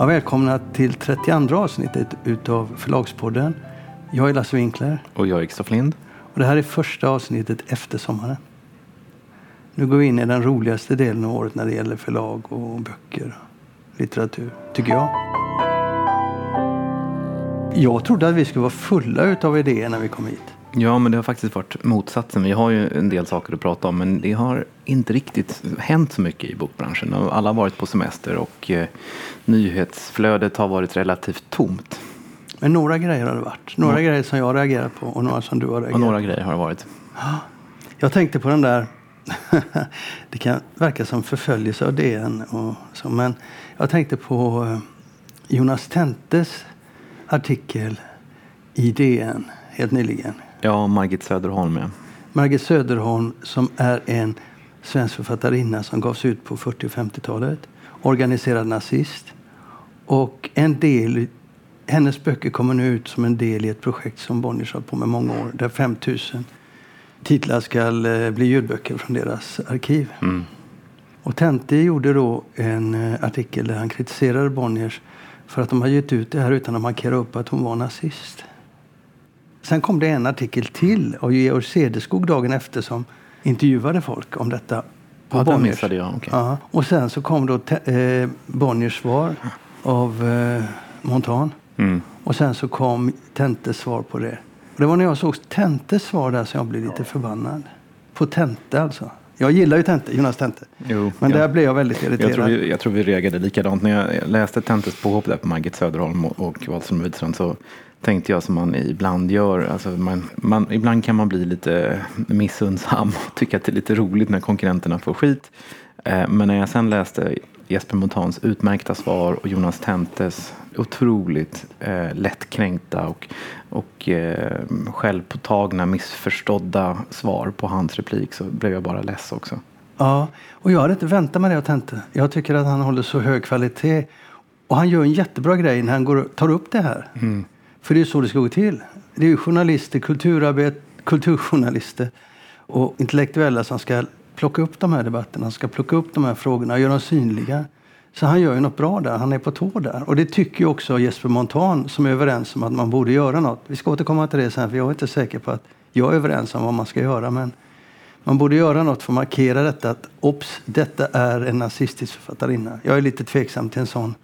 Ja, välkomna till 32 avsnittet utav Förlagspodden. Jag är Lasse Winkler Och jag är Kristoffer Lind. och det här är första avsnittet efter sommaren. Nu går vi in i den roligaste delen av året när det gäller förlag och böcker och litteratur, tycker jag. Jag trodde att vi skulle vara fulla utav idéer när vi kom hit. Ja, men det har faktiskt varit motsatsen. Vi har ju en del saker att prata om, men det har inte riktigt hänt så mycket i bokbranschen. Och Alla har varit på semester och eh, nyhetsflödet har varit relativt tomt. Men några grejer har det varit. Några grejer som jag har reagerat på och några som du har reagerat Och på. några grejer har det varit. Jag tänkte på den där, det kan verka som förföljelse av DN och så, men jag tänkte på eh, Jonas Tentes artikel i DN helt nyligen. Ja, Margit Söderholm ja. Margit Söderholm som är en svensk författarinna som gavs ut på 40 och 50-talet. Organiserad nazist. Och en del, hennes böcker kommer nu ut som en del i ett projekt som Bonniers har på med många år. Där 5000 titlar ska eh, bli ljudböcker från deras arkiv. Mm. Och Tente gjorde då en eh, artikel där han kritiserade Bonniers för att de har gett ut det här utan att markera upp att hon var nazist. Sen kom det en artikel till av Georg Cederskog dagen efter som intervjuade folk om detta. på Ja, Bonniers. missade jag. okej. Ja. Och sen så kom då eh, Bonniers svar av eh, Montan. Mm. Och sen så kom Tentes svar på det. Och det var när jag såg Tentes svar där som jag blev lite förbannad. På Tente alltså. Jag gillar ju Tente, Jonas Tente. Jo, Men ja. där blev jag väldigt irriterad. Jag tror, vi, jag tror vi reagerade likadant. När jag läste Tentes påhopp där på Margit Söderholm och, och Wahlström Widstrand så tänkte jag som man ibland gör. Alltså man, man, ibland kan man bli lite missundsam och tycka att det är lite roligt när konkurrenterna får skit. Eh, men när jag sen läste Jesper Montans utmärkta svar och Jonas Tentes otroligt eh, lättkränkta och, och eh, självpåtagna, missförstådda svar på hans replik så blev jag bara less också. Ja, och jag hade inte väntat mig det av Tente. Jag tycker att han håller så hög kvalitet. Och han gör en jättebra grej när han går, tar upp det här. För det är så det ska gå till. Det är ju journalister, kulturarbet, kulturjournalister och intellektuella som ska plocka upp de här debatterna, ska plocka upp de här frågorna och göra dem synliga. Så han gör ju något bra där. Han är på tå där. Och det tycker ju också Jesper Montan som är överens om att man borde göra något. Vi ska återkomma till det sen för jag är inte säker på att jag är överens om vad man ska göra. Men man borde göra något för att markera detta att ops, detta är en nazistisk författarinna. Jag är lite tveksam till en sån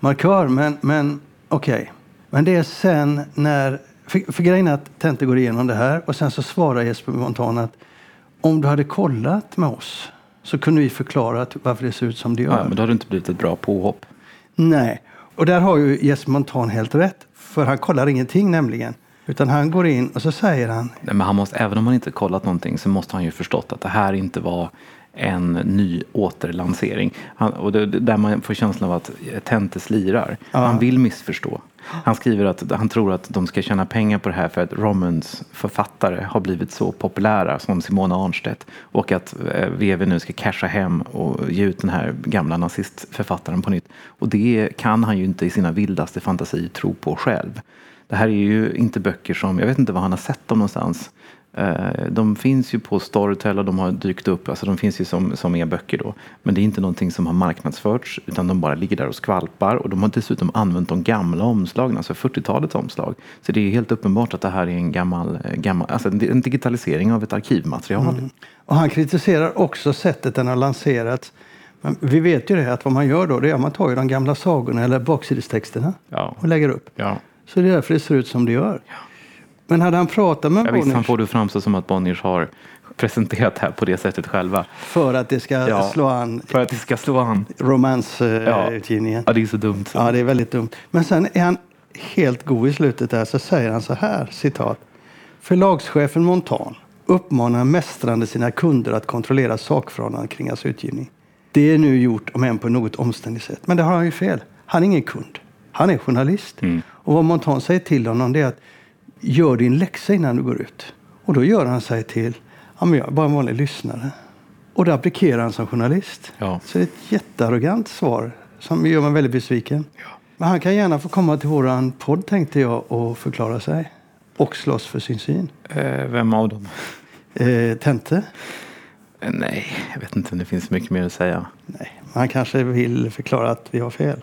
markör, men, men okej. Okay. Men det är sen när... För, för grejen är att Tente går igenom det här och sen så svarar Jesper Montan att om du hade kollat med oss så kunde vi förklara varför det ser ut som det gör. Ja, men då har det inte blivit ett bra påhopp. Nej, och där har ju Jesper Montan helt rätt. För han kollar ingenting nämligen. Utan han går in och så säger han Nej, men han måste, även om han inte kollat någonting så måste han ju förstått att det här inte var en ny återlansering. Han, och det, där man får känslan av att Tente slirar. Han vill missförstå. Han skriver att han tror att de ska tjäna pengar på det här för att Romans författare har blivit så populära som Simona Arnstedt. Och att eh, VV nu ska casha hem och ge ut den här gamla nazistförfattaren på nytt. Och det kan han ju inte i sina vildaste fantasier tro på själv. Det här är ju inte böcker som, jag vet inte var han har sett dem någonstans. Eh, De finns ju på Storytel och de har dykt upp, alltså de finns ju som, som e-böcker då. Men det är inte någonting som har marknadsförts utan de bara ligger där och skvalpar. Och de har dessutom använt de gamla omslagen, alltså 40-talets omslag. Så det är helt uppenbart att det här är en gammal, eh, gammal alltså en digitalisering av ett arkivmaterial. Och han kritiserar också sättet den har lanserats. Men vi vet ju det att vad man gör då det är att man tar ju de gamla sagorna eller baksidestexterna Ja. och lägger upp. Ja. Så det är därför det ser ut som det gör. Men hade han pratat med Ja, visst, han Bonniers får det framstå som att Bonniers har presenterat det här på det sättet själva. för att det ska Ja. slå an För att det ska slå an. romansutgivningen. Ja, det är så dumt. Så. Ja, det är väldigt dumt. Men sen är han helt god i slutet där så säger han så här, citat. Förlagschefen Montan uppmanar mästrande sina kunder att kontrollera sakförhållanden kring hans utgivning. Det är nu gjort, om än på något omständigt sätt. Men det har han ju fel. Han är ingen kund. Han är journalist. Och vad Montan säger till honom det är att gör din läxa innan du går ut. Och då gör han sig till, ja men jag är bara en vanlig lyssnare. Och då applikerar han som journalist. Ja. Så det är ett jättearrogant svar som gör mig väldigt besviken. Men han kan gärna få komma till våran podd tänkte jag och förklara sig. Och slåss för sin syn. Eh, vem av dem? Eh, Tente? Eh, Nej, jag vet inte om det finns mycket mer att säga. Nej, men han kanske vill förklara att vi har fel.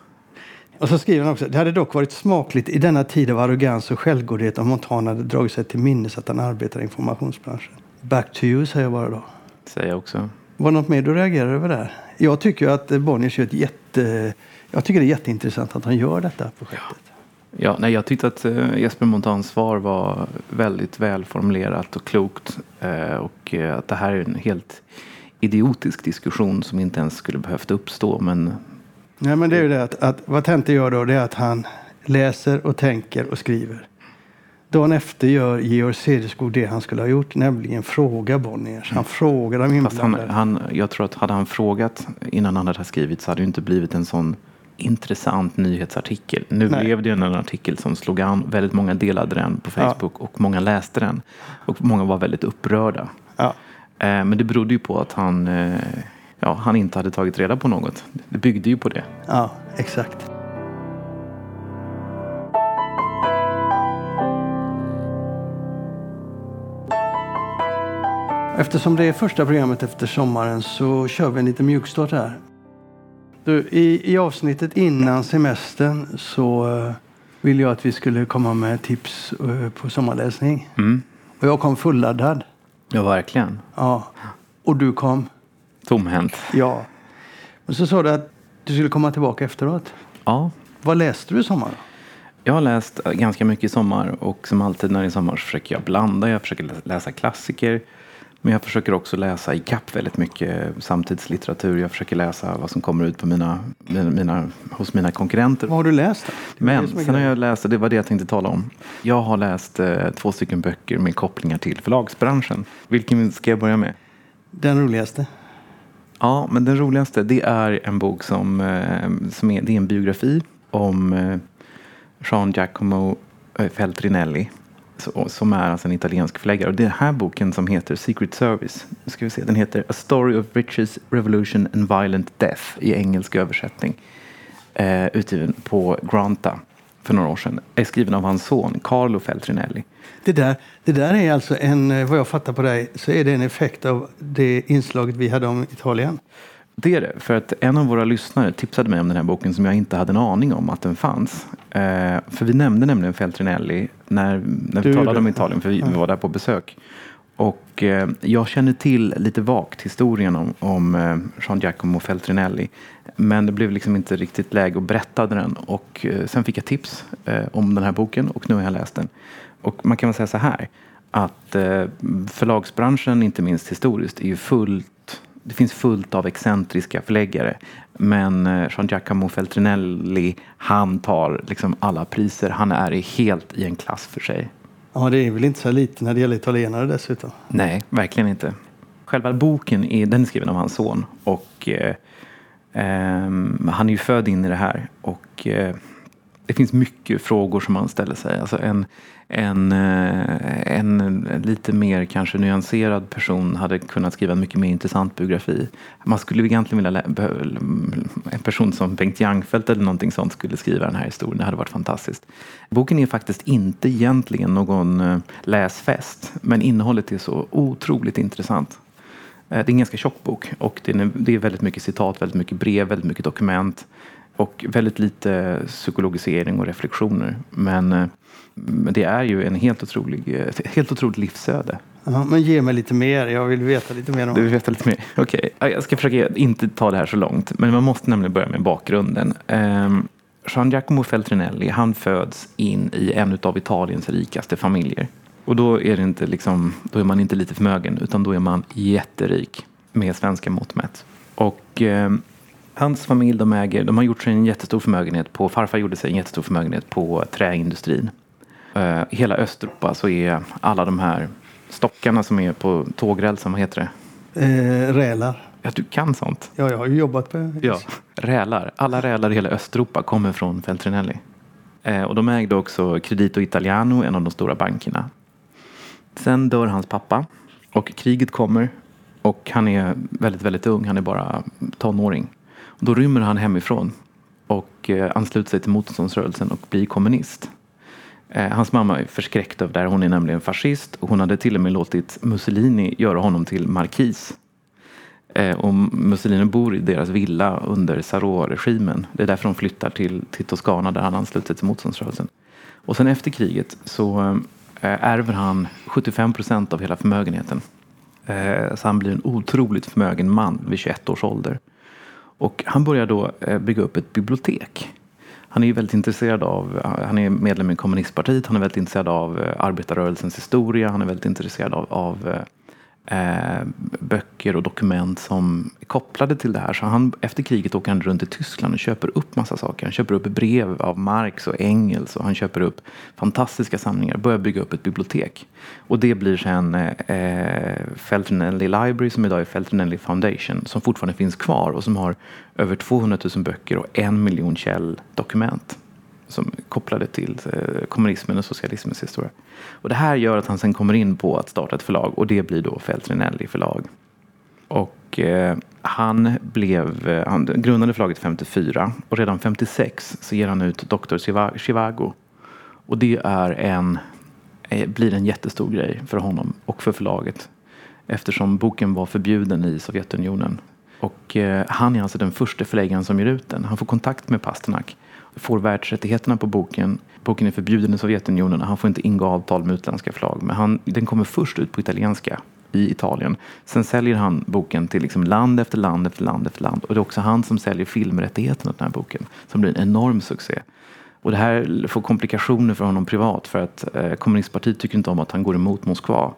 Och så skriver han också. Det hade dock varit smakligt i denna tid av arrogans och självgodhet om Montana hade dragit sig till minnes att han arbetar i informationsbranschen. Back to you säger jag bara då. Säger jag också. Var det något mer du reagerar över där? Jag tycker att Bonniers gör ett jätte... Jag tycker det är jätteintressant att han gör detta projektet. Ja, nej, jag tyckte att eh, Jesper Montans svar var väldigt välformulerat och klokt. Eh, och eh, att det här är en helt idiotisk diskussion som inte ens skulle behövt uppstå. Men Nej, men det är ju det att, att vad Tente gör då, det är att han läser och tänker och skriver. Dagen efter gör Georg Cederskog det han skulle ha gjort, nämligen fråga Bonniers. Han frågar de Fast han, inblandade. han, jag tror att hade han frågat innan han hade skrivit så hade det inte blivit en sån intressant nyhetsartikel. Nu Nej. blev det en artikel som slog an. Väldigt många delade den på Facebook och många läste den. Och många var väldigt upprörda. Ja. Eh, men det berodde ju på att han, eh, ja, han inte hade tagit reda på något. Det byggde ju på det. ja, exakt. Eftersom det är första programmet efter sommaren så kör vi en liten mjukstart här. Du, i, I avsnittet innan semestern så eh, vill jag att vi skulle komma med tips eh, på sommarläsning. Mm. Och jag kom fulladdad. Ja, verkligen. Ja. Och du kom? Tomhänt. Ja. Och så sa du att du skulle komma tillbaka efteråt. Ja, Vad läste du i sommar? Jag har läst ganska mycket i sommar och som alltid när det är sommar så försöker jag blanda. Jag försöker lä- läsa klassiker. Men jag försöker också läsa i kapp väldigt mycket samtidslitteratur. Jag försöker läsa vad som kommer ut på mina, mina, mina, hos mina konkurrenter. Vad har du läst? Men sen har jag läst, det var det jag tänkte tala om. Jag har läst eh, två stycken böcker med kopplingar till förlagsbranschen. Vilken ska jag börja med? Den roligaste? Ja, men den roligaste det är en bok som, eh, som är, det är en biografi om eh, Jean Giacomo eh, Feltrinelli som är alltså en italiensk förläggare. Och den här boken som heter Secret Service, nu ska vi se, den heter A Story of Riches, Revolution and Violent Death i engelsk översättning. Eh, utgiven på Granta för några år sedan. Är skriven av hans son Carlo Feltrinelli. Det där, det där är alltså en, eh, vad jag fattar på dig, så är det en effekt av det inslaget vi hade om Italien. Det är det, för att en av våra lyssnare tipsade mig om den här boken som jag inte hade en aning om att den fanns. Eh, för vi nämnde nämligen Feltrinelli när, när vi Du talade om Italien, för vi, vi var där på besök. Och eh, jag känner till lite vagt historien om, om eh, Jean Giacomo Feltrinelli. Men det blev liksom inte riktigt läge att berätta den. Och eh, sen fick jag tips eh, om den här boken och nu har jag läst den. Och man kan väl säga så här att eh, förlagsbranschen, inte minst historiskt, är ju fullt det finns fullt av excentriska förläggare. Men eh, Jean Giacomo Feltrinelli, han tar liksom alla priser. Han är helt i en klass för sig. Ja, det är väl inte så lite när det gäller italienare dessutom. Nej, verkligen inte. Själva boken är, den är skriven av hans son. Och Ehm, han är ju född in i det här. Och eh, det finns mycket frågor som han ställer sig. Alltså en, eh, en, en lite mer kanske nyanserad person hade kunnat skriva en mycket mer intressant biografi. Man skulle egentligen vilja en person som Bengt Jangfeldt eller någonting sånt skulle skriva den här historien. Det hade varit fantastiskt. Boken är faktiskt inte egentligen någon eh, läsfest. Men innehållet är så otroligt intressant. Eh, Det är en ganska tjock bok och det är, det väldigt mycket citat, väldigt mycket brev, väldigt mycket dokument och väldigt lite psykologisering och reflektioner. Men, eh, men det är ju en helt otrolig, eh, ett helt otroligt livsöde. Ja, men ge mig lite mer, jag vill veta lite mer om Du vill veta lite mer? Okej, Ja, jag ska försöka inte ta det här så långt. Men man måste nämligen börja med bakgrunden. Gian Giacomo Feltrinelli, han föds in i en av Italiens rikaste familjer. Och då är, det inte liksom, då är man inte lite förmögen, utan då är man jätterik med svenska mått mätt. Och ehm, hans familj, de äger, de har gjort sig en jättestor förmögenhet på, farfar gjorde sig en jättestor förmögenhet på träindustrin. Eh, I hela Östeuropa så är alla de här stockarna som är på tågrälsen, vad heter det? Eh, rälar. Ja, du kan sånt. Ja, jag har ju jobbat på Ja. Rälar. Alla rälar i hela Östeuropa kommer från Feltrinelli. Eh, och de ägde också Credito Italiano, en av de stora bankerna. Sen dör hans pappa och kriget kommer och han är väldigt, väldigt ung. Han är bara tonåring. Och då rymmer han hemifrån och eh, ansluter sig till motståndsrörelsen och blir kommunist. Eh, hans mamma är förskräckt över det här. Hon är nämligen fascist och hon hade till och med låtit Mussolini göra honom till markis. Eh, och Mussolini bor i deras villa under Sarò-regimen. Det är därför de flyttar till, till Toscana där han ansluter sig till motståndsrörelsen. Och sen efter kriget så Eh, ärver han 75 procent av hela förmögenheten. Eh, så han blir en otroligt förmögen man vid 21 års ålder. Och han börjar då eh, bygga upp ett bibliotek. Han är väldigt intresserad av, han är medlem i kommunistpartiet, han är väldigt intresserad av arbetarrörelsens historia, han är väldigt intresserad av, av eh, böcker och dokument som är kopplade till det här. Så han, efter kriget åker han runt i Tyskland och köper upp massa saker. Han köper upp brev av Marx och Engels och han köper upp fantastiska samlingar. Börjar bygga upp ett bibliotek. Och det blir sen eh, eh Feltrinelli Library som idag är Feltrinelli Foundation som fortfarande finns kvar och som har över 200 000 böcker och en miljon källdokument som kopplade till eh, kommunismen och socialismens historia. Och det här gör att han sen kommer in på att starta ett förlag och det blir då Feltrinelli förlag. Och eh, han blev, eh, han grundade förlaget 54 och redan 56 så ger han ut Dr. Chivago. Och det är en, eh, blir en jättestor grej för honom och för förlaget eftersom boken var förbjuden i Sovjetunionen. Och eh, han är alltså den första förläggaren som ger ut den. Han får kontakt med Pasternak får världsrättigheterna på boken. Boken är förbjuden i Sovjetunionen och han får inte ingå avtal med utländska förlag. Men han, den kommer först ut på italienska i Italien. Sen säljer han boken till liksom land efter land efter land efter land. Och det är också han som säljer filmrättigheterna till den här boken. Som blir en enorm succé. Och det här får komplikationer för honom privat för att eh, kommunistpartiet tycker inte om att han går emot Moskva.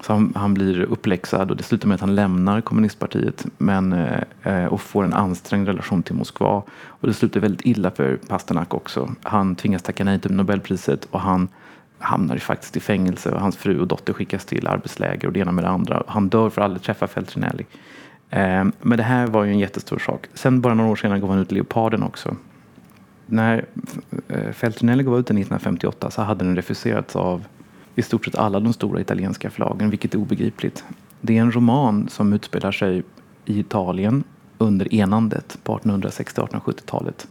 Så han, han, blir uppläxad och det slutar med att han lämnar kommunistpartiet men, eh, och får en ansträngd relation till Moskva. Och det slutar väldigt illa för Pasternak också. Han tvingas tacka nej till Nobelpriset och han hamnar ju faktiskt i fängelse och hans fru och dotter skickas till arbetsläger och det ena med det andra. Han dör för att aldrig träffa Feltrinelli. Eh, men det här var ju en jättestor sak. Sen bara några år senare gav han ut Leoparden också. När eh, Feltrinelli gav ut den 1958 så hade den refuserats av i stort sett alla de stora italienska förlagen, vilket är obegripligt. Det är en roman som utspelar sig i Italien under enandet på 1860-1870-talet.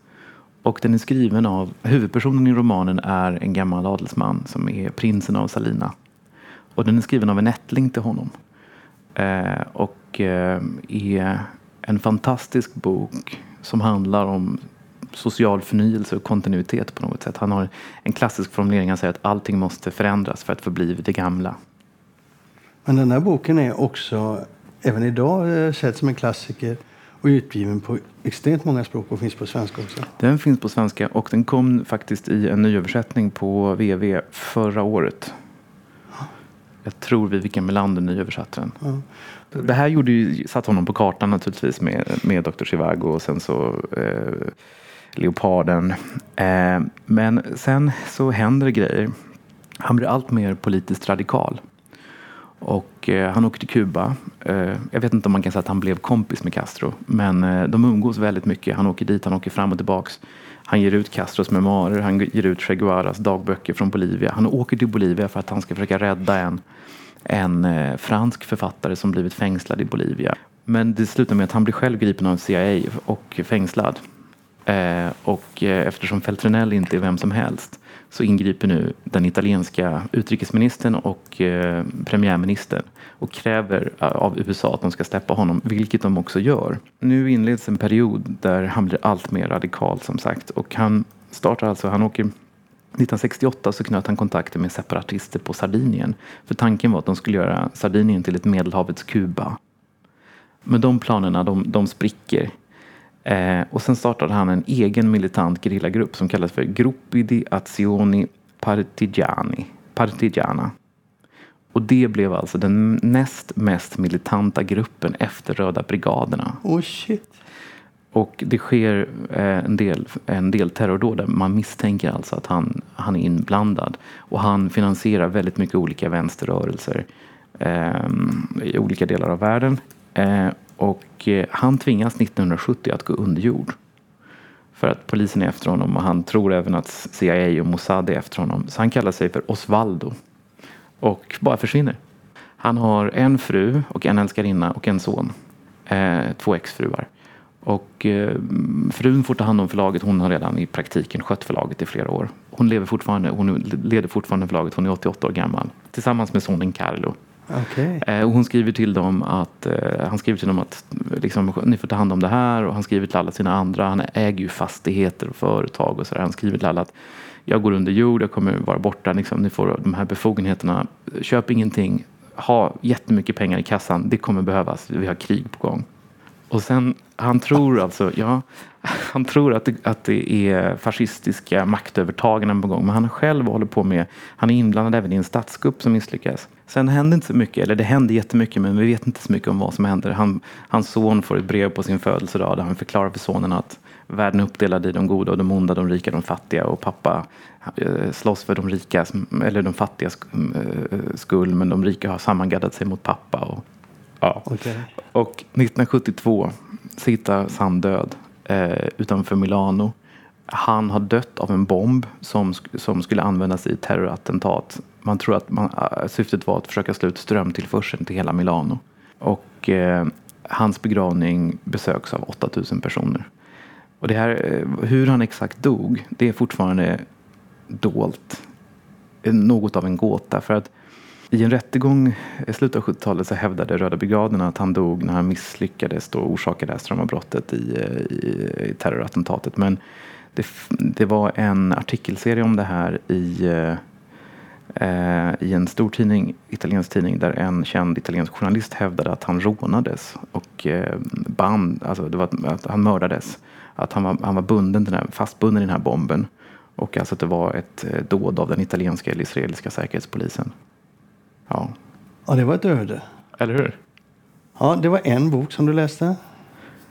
Och den är skriven av, huvudpersonen i romanen är en gammal adelsman som är prinsen av Salina. Och den är skriven av en ättling till honom. Eh, och eh, är en fantastisk bok som handlar om social förnyelse och kontinuitet på något sätt. Han har en klassisk formulering, han säger att allting måste förändras för att förbli det gamla. Men den här boken är också även idag eh, sedd som en klassiker och utgiven på extremt många språk och finns på svenska också. Den finns på svenska och den kom faktiskt i en nyöversättning på VV förra året. Jag tror Vivica Melander nyöversatte den. Ja. Det här gjorde ju, satte honom på kartan naturligtvis med, med Dr. Chivago och sen så eh, Leoparden. Eh, men sen så händer det grejer. Han blir allt mer politiskt radikal. Och eh, han åker till Kuba. Eh, jag vet inte om man kan säga att han blev kompis med Castro. Men eh, de umgås väldigt mycket. Han åker dit, han åker fram och tillbaks. Han ger ut Castros memoarer, han ger ut Che Guevaras dagböcker från Bolivia. Han åker till Bolivia för att han ska försöka rädda en, en eh, fransk författare som blivit fängslad i Bolivia. Men det slutar med att han blir själv gripen av CIA och fängslad. Eh, och eh, eftersom Feltrinelli inte är vem som helst så ingriper nu den italienska utrikesministern och eh, premiärministern och kräver eh, av USA att de ska släppa honom, vilket de också gör. Nu inleds en period där han blir allt mer radikal som sagt och han startar alltså, han åker 1968 så knöt han kontakter med separatister på Sardinien. För tanken var att de skulle göra Sardinien till ett medelhavets Kuba. Men de planerna de, de spricker Eh, och sen startade han en egen militant gerillagrupp som kallas för Gruppi di Azioni Partigiani, Partigiana. Och det blev alltså den näst mest militanta gruppen efter Röda brigaderna. Oh shit. Och det sker eh, en del, en del terrordåd där man misstänker alltså att han, han är inblandad. Och han finansierar väldigt mycket olika vänsterrörelser eh, i olika delar av världen. Eh, och eh, han tvingas 1970 att gå under jord. För att polisen är efter honom och han tror även att CIA och Mossad är efter honom. Så han kallar sig för Osvaldo. Och bara försvinner. Han har en fru och en älskarinna och en son. Eh, två exfruar. Och eh, frun får ta hand om förlaget. Hon har redan i praktiken skött förlaget i flera år. Hon lever fortfarande, hon leder fortfarande förlaget. Hon är 88 år gammal. Tillsammans med sonen Carlo. Okay. Eh, och hon skriver till dem att, eh, han skriver till dem att liksom, ni får ta hand om det här och han skriver till alla sina andra, han äger ju fastigheter och företag och sådär. Han skriver till alla att jag går under jord, jag kommer vara borta, liksom, ni får de här befogenheterna. Köp ingenting, ha jättemycket pengar i kassan, det kommer behövas, vi har krig på gång. Och sen, han tror alltså, ja, han tror att det, att det är fascistiska maktövertaganden på gång. Men han själv håller på med, han är inblandad även i en statskupp som misslyckas. Sen händer inte så mycket, eller det händer jättemycket men vi vet inte så mycket om vad som händer. Han, hans son får ett brev på sin födelsedag där han förklarar för sonen att världen är uppdelad i de goda och de onda, de rika och de fattiga och pappa eh, slåss för de rika, eller de fattigas eh, skull men de rika har sammangaddat sig mot pappa. Och, ja. Okay. och 1972 så hittas han död eh, utanför Milano. Han har dött av en bomb som, som skulle användas i terrorattentat. Man tror att man, äh, syftet var att försöka slå ut strömtillförseln till hela Milano. Och eh, hans begravning besöks av 8000 personer. Och det här, eh, hur han exakt dog, det är fortfarande dolt. Något av en gåta. För att i en rättegång i slutet av 70-talet så hävdade Röda brigaden att han dog när han misslyckades och orsakade strömavbrottet i, i, i terrorattentatet. Men det, det, var en artikelserie om det här i, eh, i en stor tidning, italiensk tidning där en känd italiensk journalist hävdade att han rånades och eh, band, alltså det var att han mördades. Att han var, han var bunden, den här, fastbunden i den här bomben. Och alltså att det var ett eh, dåd av den italienska eller israeliska säkerhetspolisen. Ja. Ja, det var ett öde. Eller hur? Ja, det var en bok som du läste.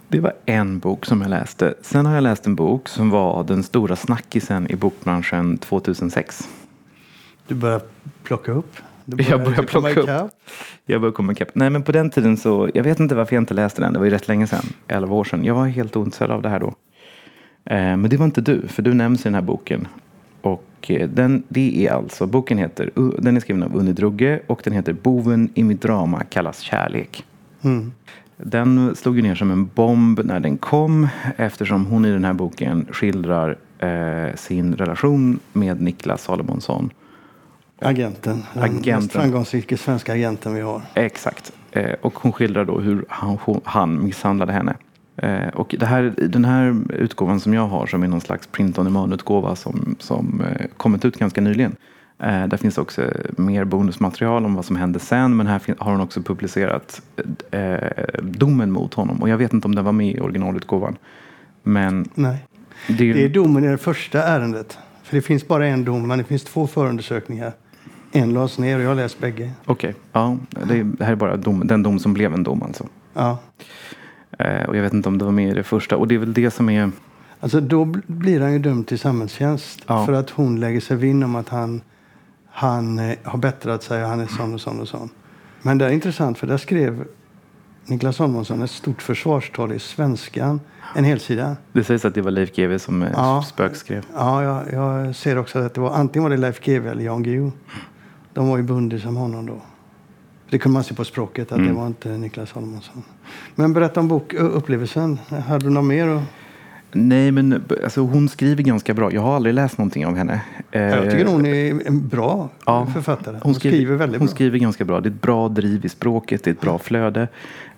Det var en bok som jag läste. Sen har jag läst en bok som var den stora snackisen i bokbranschen 2006. Du börjar plocka upp? Börjar jag börjar plocka upp. Jag börjar komma ikapp. Nej men på den tiden så, jag vet inte varför jag inte läste den. Det var ju rätt länge sedan, 11 år sedan. Jag var helt ointresserad av det här då. Eh, men det var inte du, för du nämns i den här boken. Och eh, den, det är alltså, boken heter, den är skriven av Unni Drugge och den heter Boven i mitt drama kallas kärlek. Mm. Den slog ju ner som en bomb när den kom eftersom hon i den här boken skildrar eh, sin relation med Niklas Salomonsson. Agenten, den agenten. mest framgångsrika svenska agenten vi har. Exakt. Eh, och hon skildrar då hur han, han misshandlade henne. Eh, och det här, den här utgåvan som jag har som är någon slags print on demand-utgåva som, som eh, kommit ut ganska nyligen. Eh, där finns också mer bonusmaterial om vad som hände sen men här har hon också publicerat eh, domen mot honom. Och jag vet inte om den var med i originalutgåvan. Men Nej. Det är, det är domen i det första ärendet. För det finns bara en dom men det finns två förundersökningar. En lades ner och jag har läst bägge. Okej, okay. ja, det, det, här är bara dom, den dom som blev en dom alltså. Ja. Eh, och jag vet inte om det var med i det första. Och det är väl det som är... Alltså då blir han ju dömd till samhällstjänst. Ja. För att hon lägger sig vinn om att han, han eh, har bättrat sig och han är sån och sån och sån. Men det är intressant för där skrev Niklas Holmonsson ett stort försvarstal i Svenskan. En helsida. Det sägs att det var Leif GW som eh, ja, spökskrev. Ja, jag, jag ser också att det var antingen var det Leif GW eller Jan Guillou. De var ju bundna som honom då. Det kunde man se på språket att mm. det var inte Niklas Holmonsson. Men berätta om bokupplevelsen. Hade du något mer? Och... Nej, men alltså, hon skriver ganska bra. Jag har aldrig läst någonting av henne. Jag tycker hon är en bra ja, författare. Hon, hon skriver, skriver, väldigt hon bra. skriver ganska bra. Det är ett bra driv i språket, det är ett bra flöde.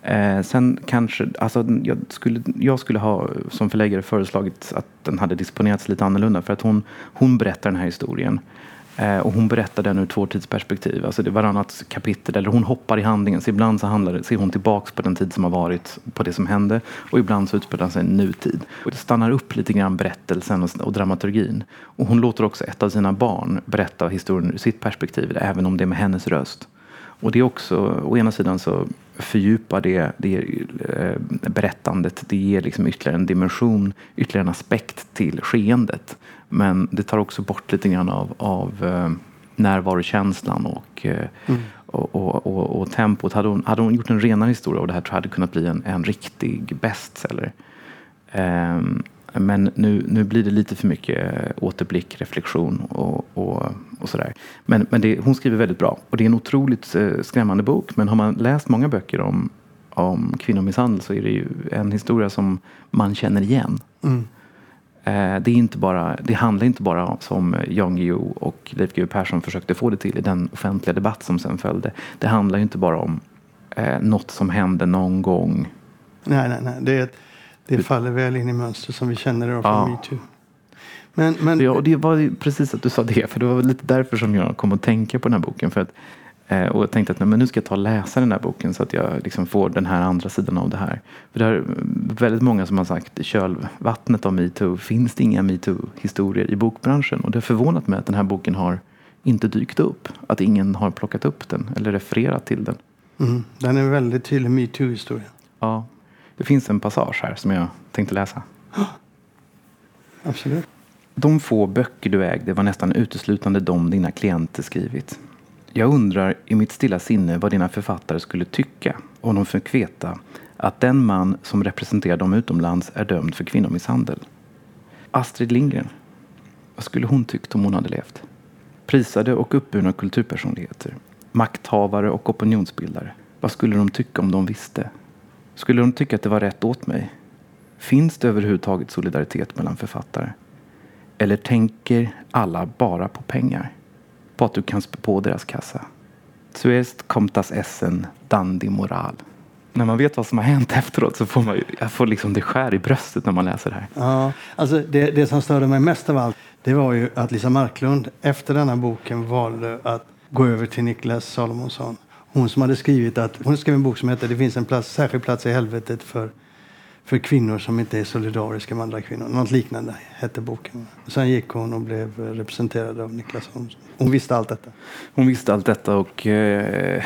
Eh, sen kanske, alltså, jag, skulle, jag skulle ha som förläggare föreslagit att den hade disponerats lite annorlunda. För att hon, hon berättar den här historien Eh, Eh, och hon berättar den ur två tidsperspektiv. Alltså det är varannat kapitel, eller hon hoppar i handlingen. Så ibland så handlar det, ser hon tillbaks på den tid som har varit, på det som hände. Och ibland så utspelar sig en nutid. Och det stannar upp lite grann berättelsen och, och dramaturgin. Och hon låter också ett av sina barn berätta historien ur sitt perspektiv, även om det är med hennes röst. Och det är också, å ena sidan så fördjupar det, det eh, berättandet. Det ger liksom ytterligare en dimension, ytterligare en aspekt till skeendet. Men det tar också bort lite grann av, av eh, närvarokänslan och, eh, mm. och, och, och, och, tempot. Hade hon, hade hon gjort en renare historia av det här tror jag hade kunnat bli en, en riktig bestseller. Um, men nu, nu blir det lite för mycket återblick, reflektion och, och, och sådär. Men, men det, hon skriver väldigt bra och det är en otroligt eh, skrämmande bok. Men har man läst många böcker om, om kvinnomisshandel så är det ju en historia som man känner igen. Mm. Eh, det, är inte bara, det handlar inte bara som Jan Guillou och Leif GW Persson försökte få det till i den offentliga debatt som sen följde. Det handlar inte bara om eh, något som hände någon gång. Nej, nej, nej. Det, det faller väl in i mönster som vi känner det från ja. metoo. Men, men... Ja, det var precis att du sa det, för det var lite därför som jag kom att tänka på den här boken. För att, och jag tänkte att men nu ska jag ta och läsa den här boken så att jag liksom får den här andra sidan av det här. För det är väldigt många som har sagt i kölvattnet av metoo finns det inga metoo-historier i bokbranschen. Och det har förvånat mig att den här boken har inte dykt upp. Att ingen har plockat upp den eller refererat till den. Mm, den är en väldigt tydlig metoo-historia. Ja, det finns en passage här som jag tänkte läsa. Absolut. De få böcker du ägde var nästan uteslutande de dina klienter skrivit. Jag undrar i mitt stilla sinne vad dina författare skulle tycka om de fick veta att den man som representerar dem utomlands är dömd för kvinnomisshandel. Astrid Lindgren. Vad skulle hon tyckt om hon hade levt? Prisade och uppburna kulturpersonligheter. Makthavare och opinionsbildare. Vad skulle de tycka om de visste? Skulle de tycka att det var rätt åt mig? Finns det överhuvudtaget solidaritet mellan författare? Eller tänker alla bara på pengar? På att du kan spä på deras kassa? Zuest komtas essen dandi moral. När man vet vad som har hänt efteråt så får man jag får liksom det skär i bröstet när man läser det här. Ja, alltså det, det som störde mig mest av allt det var ju att Lisa Marklund efter denna boken valde att gå över till Niklas Salomonsson. Hon som hade skrivit att hon skrev en bok som heter Det finns en plats, särskild plats i helvetet för för kvinnor som inte är solidariska med andra kvinnor. Något liknande hette boken. Sen gick hon och blev representerad av Niklas Holmström. Hon visste allt detta. Hon visste allt detta och eh,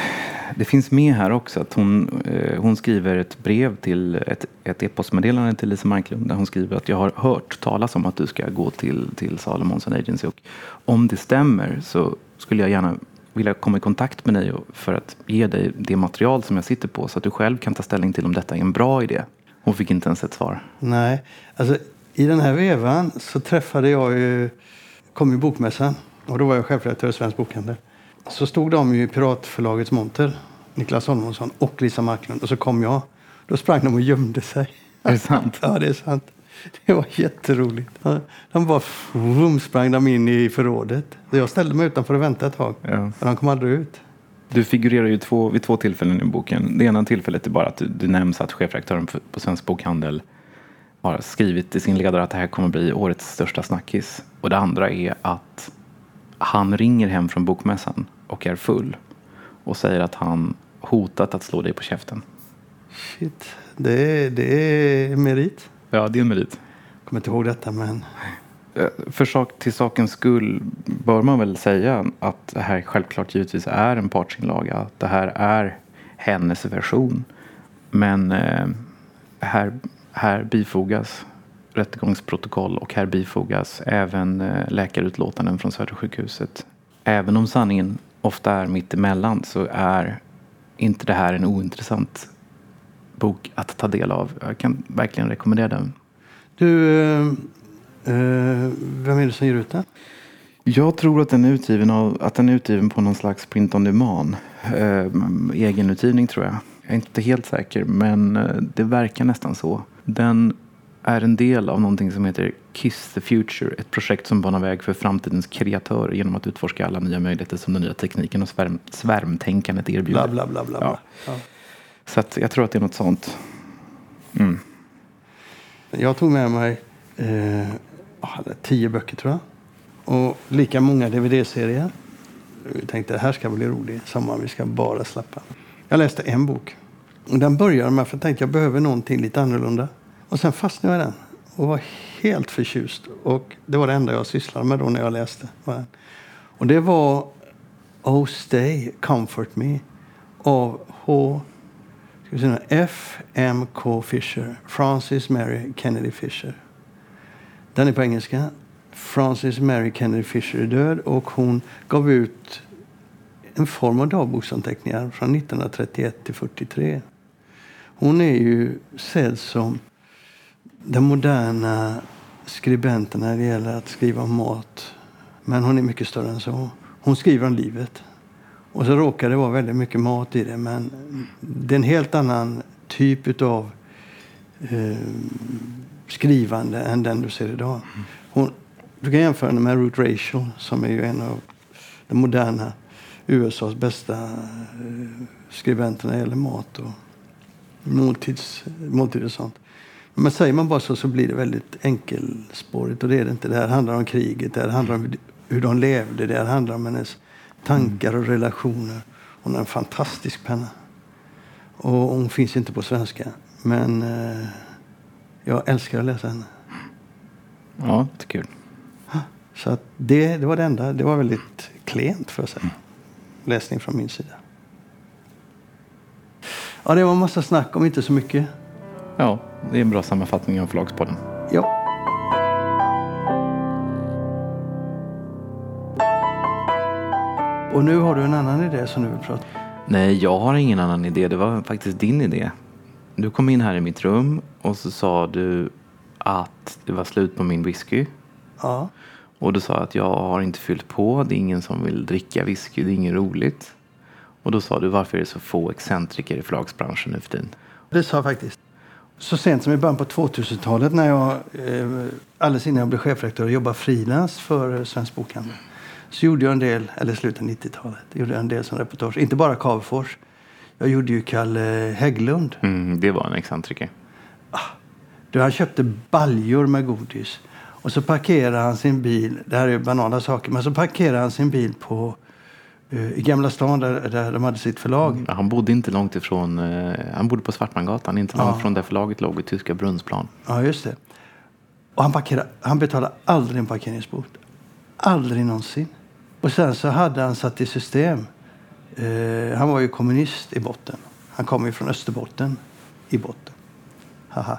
det finns med här också att hon, eh, hon skriver ett brev till ett, ett e-postmeddelande till Lisa Marklund där hon skriver att jag har hört talas om att du ska gå till, till Salomonsson Agency och om det stämmer så skulle jag gärna vilja komma i kontakt med dig för att ge dig det material som jag sitter på så att du själv kan ta ställning till om detta är en bra idé. Hon fick inte ens ett svar. Nej, alltså i den här vevan så träffade jag ju, kom ju bokmässan och då var jag chefredaktör i Svensk Bokhandel. Så stod de ju i Piratförlagets monter, Niklas Holmonsson och Lisa Marklund och så kom jag. Då sprang de och gömde sig. Är det sant? ja, det är sant. Det var jätteroligt. De bara vroom, sprang de in i förrådet. Jag ställde mig utanför och väntade ett tag. Ja. Men de kom aldrig ut. Du figurerar ju två, vid två tillfällen i boken. Det ena tillfället är bara att du, du nämns att chefredaktören på Svensk Bokhandel har skrivit i sin ledare att det här kommer bli årets största snackis. Och det andra är att han ringer hem från bokmässan och är full och säger att han hotat att slå dig på käften. Shit, det är, det är merit. Ja, det är en merit. Jag kommer inte ihåg detta men Eh, för sak, till sakens skull bör man väl säga att det här självklart givetvis är en partsinlaga. Att det här är hennes version. Men eh, här, här bifogas rättegångsprotokoll och här bifogas även eh, läkarutlåtanden från Södersjukhuset. Även om sanningen ofta är mitt emellan så är inte det här en ointressant bok att ta del av. Jag kan verkligen rekommendera den. Du, eh, vem är det som ger ut den? Jag tror att den är utgiven, av, att den är utgiven på någon slags print on demand. Uh, egenutgivning tror jag. Jag är inte helt säker men uh, det verkar nästan så. Den är en del av någonting som heter Kiss the Future. Ett projekt som banar väg för framtidens kreatörer genom att utforska alla nya möjligheter som den nya tekniken och svärm, svärmtänkandet erbjuder. Bla, bla, bla, bla. Ja. Ja. Så jag tror att det är något sånt. Mm. Jag tog med mig eh, hade tio böcker tror jag. Och lika många DVD-serier. Jag tänkte det här ska bli roligt. Sommar, vi ska bara slappa. Jag läste en bok. Och den började med att jag tänkte jag behöver någonting lite annorlunda. Och sen fastnade jag i den och var helt förtjust. Och det var det enda jag sysslade med då när jag läste. Och det var Oh Stay Comfort Me av H. F. M. K. Fisher. Francis Mary Kennedy Fisher. Den är på engelska. Frances Mary Kennedy Fisher är död och hon gav ut en form av dagboksanteckningar från 1931 till 43. Hon är ju sedd som den moderna skribenten när det gäller att skriva om mat. Men hon är mycket större än så. Hon skriver om livet. Och så råkar det vara väldigt mycket mat i det. Men det är en helt annan typ av eh, skrivande än den du ser idag. Hon, du kan jämföra henne med Ruth Rachel som är ju en av de moderna USAs bästa eh, skribenter när det gäller mat och måltids, och sånt. Men säger man bara så så blir det väldigt enkelspårigt och det är det inte. Det här handlar om kriget, det här handlar om hur de levde, det här handlar om hennes tankar och relationer. Hon har en fantastisk penna. Och hon finns inte på svenska. Men eh, jag älskar att läsa henne. Ja, det är kul. Så att det, det var det enda. Det var väldigt klent för sig. Läsning från min sida. Ja, det var en massa snack om inte så mycket. Ja, det är en bra sammanfattning av Förlagspodden. Ja. Och nu har du en annan idé som du vill prata om. Nej, jag har ingen annan idé. Det var faktiskt din idé. Du kom in här i mitt rum och så sa du att det var slut på min whisky. Ja. Och du sa att jag har inte fyllt på, det är ingen som vill dricka whisky, det är inget roligt. Och då sa du varför är det så få excentriker i förlagsbranschen nu för tiden? Det sa jag faktiskt. Så sent som i början på 2000-talet när jag eh, alldeles innan jag blev chefredaktör och jobbade frilans för Svensk Bokhandel så gjorde jag en del, eller slutet av 90-talet, gjorde jag en del som reportage. Inte bara Cavefors. Jag gjorde ju Kalle Hägglund. Mm, det var en excentriker. Du, han köpte baljor med godis. Och så parkerade han sin bil, det här är ju banala saker, men så parkerade han sin bil på eh, i Gamla stan där, där de hade sitt förlag. Ja, Han bodde inte långt ifrån, eh, han bodde på Svartmangatan, inte långt från där förlaget låg i tyska Brunnsplan. Ja, just det. Och han, parkerade, han betalade aldrig en parkeringsbot. Aldrig någonsin. Och sen så hade han satt i system. Eh, han var ju kommunist i botten. Han kom ju från Österbotten i botten. Haha.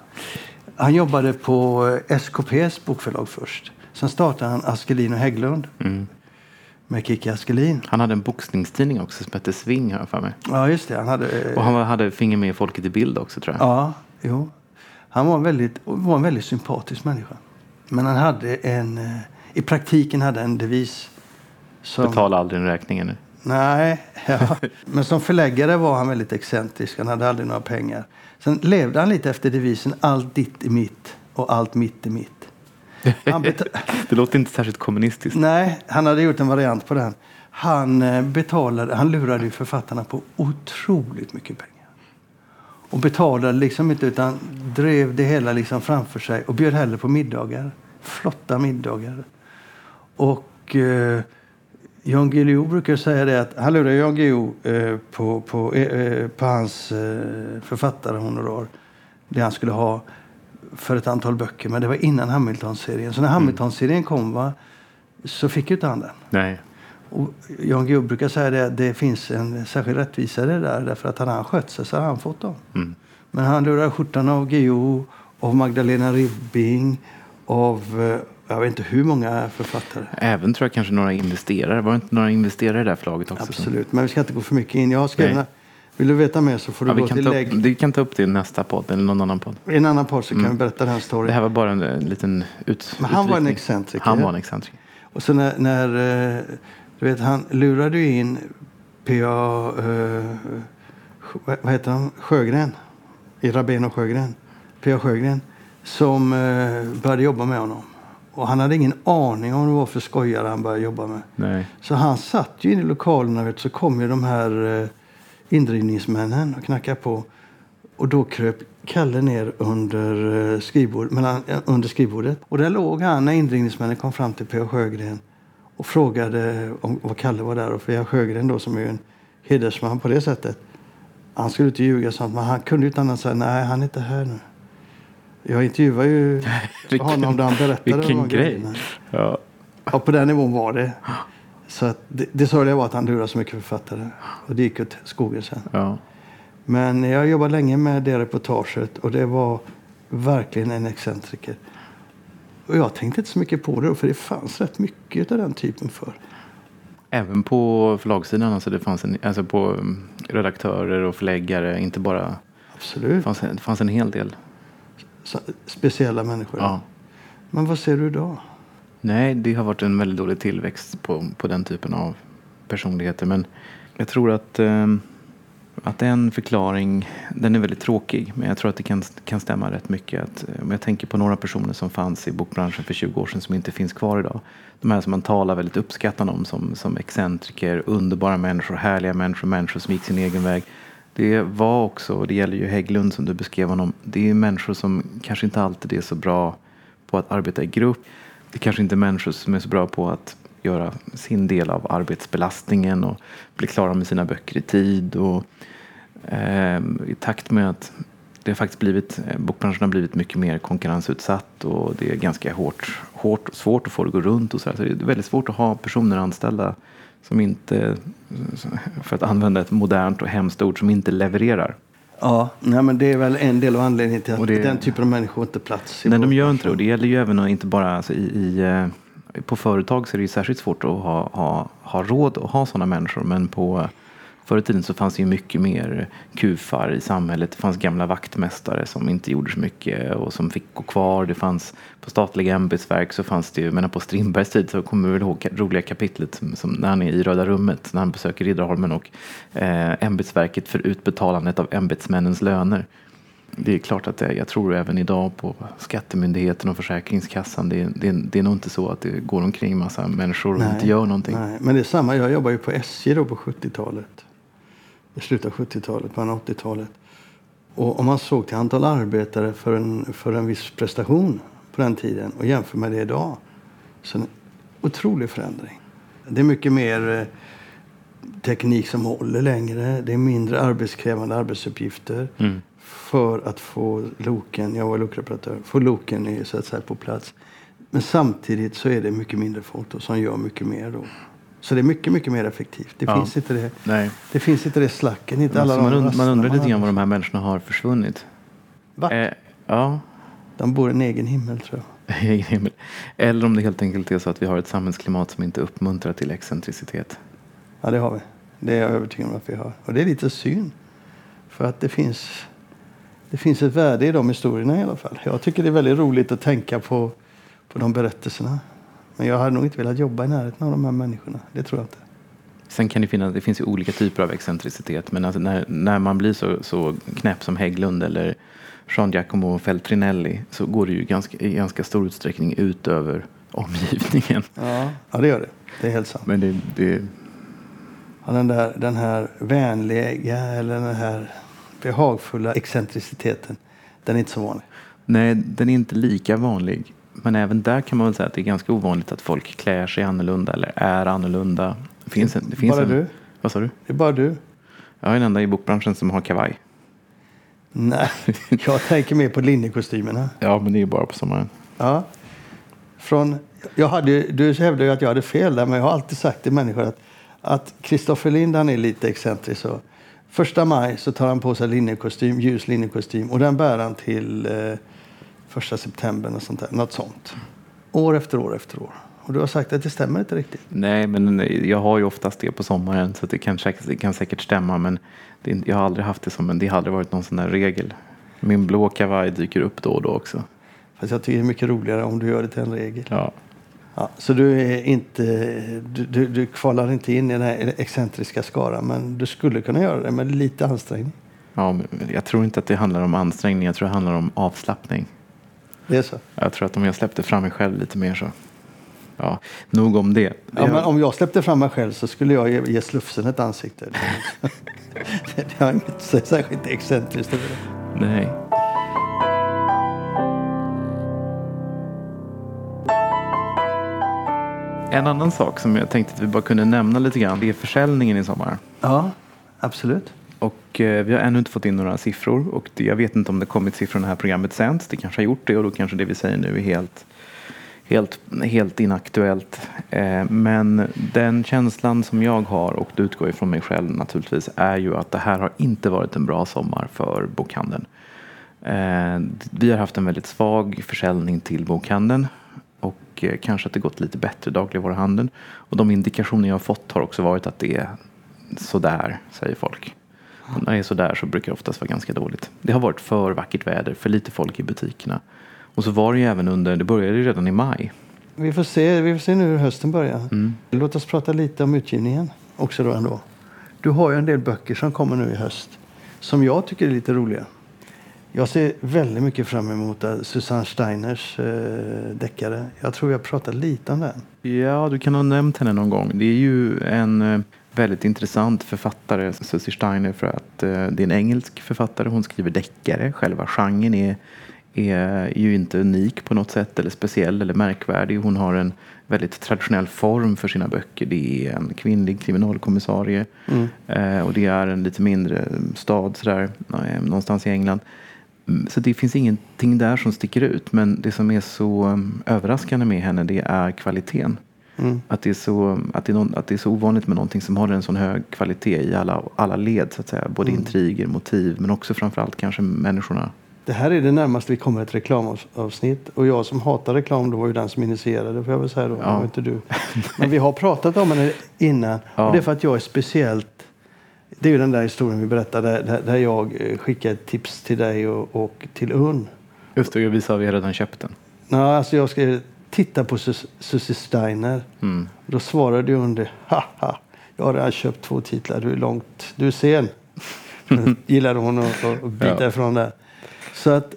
Han jobbade på eh, SKPs bokförlag först. Sen startade han Askelin och Hägglund Mm. med Kikki Askelin. Han hade en boxningstidning också som hette Sving har jag för mig. Ja, just det. Han hade, eh, Och han hade finger med Folket i bild också tror jag. Ja, jo. Han var en väldigt, var en väldigt sympatisk människa. Men han hade en, eh, i praktiken hade en devis. Som, Betala aldrig en räkning nu. Nej, ja. men som förläggare var han väldigt excentrisk. Han hade aldrig några pengar. Sen levde han lite efter devisen allt ditt är mitt och allt mitt är mitt. Det låter inte särskilt kommunistiskt. Nej, han hade gjort en variant på den. Han eh, betalade, han lurade författarna på otroligt mycket pengar. Och betalade liksom inte utan drev det hela liksom framför sig och bjöd hellre på middagar. Flotta middagar. Och eh, Jan Guillou brukar säga det att han lurade Jan Guillou eh, på, på, eh, på hans eh, författarhonorar. Det han skulle ha för ett antal böcker. Men det var innan Hamilton-serien. Så när Hamilton-serien kom va, så fick ju inte han den. Nej. Och Jan Guillou brukar säga det att det finns en särskild rättvisa i det där. Därför att han skött sig så hade han fått dem. Mm. Men han lurade skjortan av Guillou, av Magdalena Ribbing, av eh, jag vet inte hur många författare. Även tror jag kanske några investerare. Var det inte några investerare i det här förlaget också? Absolut, men vi ska inte gå för mycket in. Jag har skrivit. Vill du veta mer så får du Ja, gå kan till ta lägg. upp, vi kan ta upp det i nästa podd eller någon annan podd. I en annan podd så kan vi berätta den storyn. Det här var bara en, en liten ut, Men han var en utvikning. excentriker. Han var en excentriker. Och så när, när eh, du vet, han lurade ju in P.A. Eh, vad heter han? Sjögren. I Rabén och Sjögren. P.A. Sjögren. Som eh, började jobba med honom. Och han hade ingen aning om det var för skojare han började jobba med. Nej. Så han satt ju inne i lokalerna vet, så kom ju de här eh, indrivningsmännen och knackade på. Och då kröp Kalle ner under, eh, skrivbord, mellan, eh, under skrivbordet. Och där låg han när indrivningsmännen kom fram till P.A. Sjögren och frågade om vad Kalle var där. Och P.A. Sjögren då som är en hedersman på det sättet. Han skulle inte ljuga sånt, men han kunde inte annat säga nej han är inte här nu. Jag intervjuade ju Vilken- honom där han berättade vilken de grej. Ja. Ja, på den nivån var det. Så att det, det sorgliga var att han lurade så mycket författare. Och det gick åt skogen sen. Ja. Men jag jobbade länge med det reportaget och det var verkligen en excentriker. Och jag tänkte inte så mycket på det då, för det fanns rätt mycket av den typen för. Även på förlagssidan, alltså det fanns en, alltså på mm, redaktörer och förläggare, inte bara... Det Absolut. fanns, det fanns en hel del. Speciella människor. Ja. Men vad ser du idag? Nej, det har varit en väldigt dålig tillväxt på, på den typen av personligheter. Men jag tror att... Eh, att en förklaring, den är väldigt tråkig, men jag tror att det kan, kan stämma rätt mycket. Att, om jag tänker på några personer som fanns i bokbranschen för 20 år sedan som inte finns kvar idag. De här som man talar väldigt uppskattande om som, som excentriker, underbara människor, härliga människor, människor som gick sin egen väg. Det var också, och det gäller ju Hägglund som du beskrev honom, det är människor som kanske inte alltid är så bra på att arbeta i grupp. Det kanske inte är människor som är så bra på att göra sin del av arbetsbelastningen och bli klara med sina böcker i tid. Och, eh, I takt med att det har faktiskt blivit, eh, bokbranschen har blivit mycket mer konkurrensutsatt och det är ganska hårt, hårt och svårt att få det att gå runt. Och så, så det är väldigt svårt att ha personer anställda som inte, för att använda ett modernt och hemskt ord, som inte levererar. Ja, nej, men det är väl en del av anledningen till att det, den typen av människor inte plats. I nej, de gör inte det. Och det gäller ju även inte bara alltså, i, i, eh, på företag så är det ju särskilt svårt att ha, ha, ha råd att ha sådana människor. Men på Förr i tiden så fanns det ju mycket mer kufar i samhället. Det fanns gamla vaktmästare som inte gjorde så mycket och som fick gå kvar. Det fanns på statliga ämbetsverk så fanns det ju, men på Strindbergs tid så kommer vi ihåg roliga kapitlet som, som, när han är i Röda rummet, när han besöker Riddarholmen och eh, ämbetsverket för utbetalandet av ämbetsmännens löner. Det är klart att det, jag tror även idag på Skattemyndigheten och Försäkringskassan, det, det, det är nog inte så att det går omkring massa människor och nej, inte gör någonting. Nej, men det är samma, jag jobbar ju på SJ då på 70-talet i slutet av 70-talet, början av 80-talet. Och om man såg till antal arbetare för en, för en viss prestation på den tiden och jämför med det idag. Så en otrolig förändring. Det är mycket mer eh, teknik som håller längre. Det är mindre arbetskrävande arbetsuppgifter mm. för att få loken, jag var lokreparatör, få loken så att säga, på plats. Men samtidigt så är det mycket mindre folk då, som gör mycket mer. Då. Så det är mycket, mycket mer effektivt. Det, ja. finns, inte det, Nej. det finns inte det slacken. Inte alla man, und, man undrar lite grann var de här människorna har försvunnit. Va? Eh, ja. De bor i en egen himmel tror jag. egen himmel. Eller om det helt enkelt är så att vi har ett samhällsklimat som inte uppmuntrar till excentricitet. Ja, det har vi. Det är jag övertygad om att vi har. Och det är lite synd. För att det finns, det finns ett värde i de historierna i alla fall. Jag tycker det är väldigt roligt att tänka på, på de berättelserna. Men jag hade nog inte velat jobba i närheten av de här människorna. Det tror jag inte. Sen kan det finnas, det finns ju olika typer av excentricitet. Men alltså när, när man blir så, så knäpp som Hägglund eller Jean Giacomo Feltrinelli så går det ju ganska, i ganska stor utsträckning ut över omgivningen. Ja, ja det gör det. Det är helt sant. Men det, det... Ja, den, där, den här vänliga eller den här behagfulla excentriciteten, den är inte så vanlig. Nej, den är inte lika vanlig. Men även där kan man väl säga att det är ganska ovanligt att folk klär sig annorlunda eller är annorlunda. Det finns en, det finns bara en, du? Vad sa du? Det är bara du? Jag är den enda i bokbranschen som har kavaj. Nej, jag tänker mer på linnekostymerna. Ja, men det är ju bara på sommaren. Ja. Från, jag hade, du hävdade ju att jag hade fel där, men jag har alltid sagt till människor att att Kristoffer Lind är lite excentrisk. Så. Första maj så tar han på sig linnekostym, ljus linnekostym och den bär han till eh, första september. Och sånt där, något sånt. År efter år efter år. Och du har sagt att det stämmer inte riktigt. Nej, men jag har ju oftast det på sommaren så det kan, det kan säkert stämma. Men det, jag har aldrig haft det som en, det har aldrig varit någon sån där regel. Min blå kavaj dyker upp då och då också. Fast jag tycker det är mycket roligare om du gör det till en regel. Ja. Ja, så du, är inte, du, du, du kvalar inte in i den här excentriska skaran men du skulle kunna göra det med lite ansträngning. Ja, jag tror inte att det handlar om ansträngning, jag tror det handlar om avslappning. Det är så? Jag tror att om jag släppte fram mig själv lite mer så. Ja, nog om det. Ja, men om jag släppte fram mig själv så skulle jag ge, ge slufsen ett ansikte. det har inte särskilt excentriskt över det. Nej. En annan sak som jag tänkte att vi bara kunde nämna lite grann, det är försäljningen i sommar. Ja, absolut. Och eh, vi har ännu inte fått in några siffror och det, jag vet inte om det kommit siffror när det här programmet sänds. Det kanske har gjort det och då kanske det vi säger nu är helt, helt, helt inaktuellt. Eh, men den känslan som jag har och det utgår ifrån mig själv naturligtvis är ju att det här har inte varit en bra sommar för bokhandeln. Eh, vi har haft en väldigt svag försäljning till bokhandeln och eh, kanske att det gått lite bättre dagligvaruhandeln. Och de indikationer jag har fått har också varit att det är sådär, säger folk. När det är sådär så brukar det oftast vara ganska dåligt. Det har varit för vackert väder, för lite folk i butikerna. Och så var det ju även under, det började ju redan i maj. Vi får se, vi får se nu hur hösten börjar. Mm. Låt oss prata lite om utgivningen också då ändå. Du har ju en del böcker som kommer nu i höst som jag tycker är lite roliga. Jag ser väldigt mycket fram emot eh, Susanne Steiners eh, deckare. Jag tror har pratat lite om den. Ja, du kan ha nämnt henne någon gång. Det är ju en eh, väldigt intressant författare, Susie Steiner, för att eh, det är en engelsk författare. Hon skriver deckare. Själva genren är, är ju inte unik på något sätt eller speciell eller märkvärdig. Hon har en väldigt traditionell form för sina böcker. Det är en kvinnlig kriminalkommissarie mm. eh, och det är en lite mindre stad sådär, eh, någonstans i England. Mm, så det finns ingenting där som sticker ut. Men det som är så um, överraskande med henne det är kvaliteten. Mm. Att, det är så, att, det är någon, att det är så ovanligt med någonting som håller en sån hög kvalitet i alla, alla led. Så att säga. Både mm. intriger, motiv men också framförallt kanske människorna. Det här är det närmaste vi kommer ett reklamavsnitt. Och jag som hatar reklam då var ju den som initierade får jag väl säga då. Ja. Inte du. Men vi har pratat om det innan. Ja. Och det är för att jag är speciellt det är ju den där historien vi berättade där, där jag eh, skickade tips till dig och, och till Unn. Just det, jag visade att vi redan köpt den. Nej, alltså jag skrev titta på Susie Steiner. Mm. Då svarade jag under haha, jag har redan köpt två titlar, du är långt, du är sen. gillade hon att, att bita ja. ifrån det. Så, att,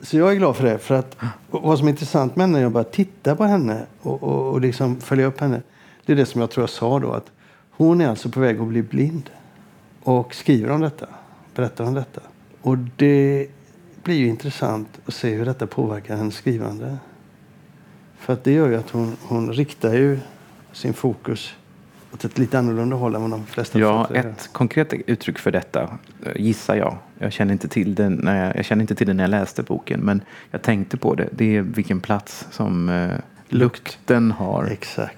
så jag är glad för det. För att, vad som är intressant med henne, när jag bara tittar på henne och, och, och liksom följer upp henne. Det är det som jag tror jag sa då. att Hon är alltså på väg att bli blind. Och skriver om detta. Berättar om detta. Och det blir ju intressant att se hur detta påverkar hennes skrivande. För att det gör ju att hon, hon riktar ju sin fokus åt ett lite annorlunda håll än vad de flesta Ja, ett konkret uttryck för detta eh, gissar jag. Jag känner, inte till det när jag, jag känner inte till det när jag läste boken, men jag tänkte på det. Det är vilken plats som eh, lukten har. Exakt.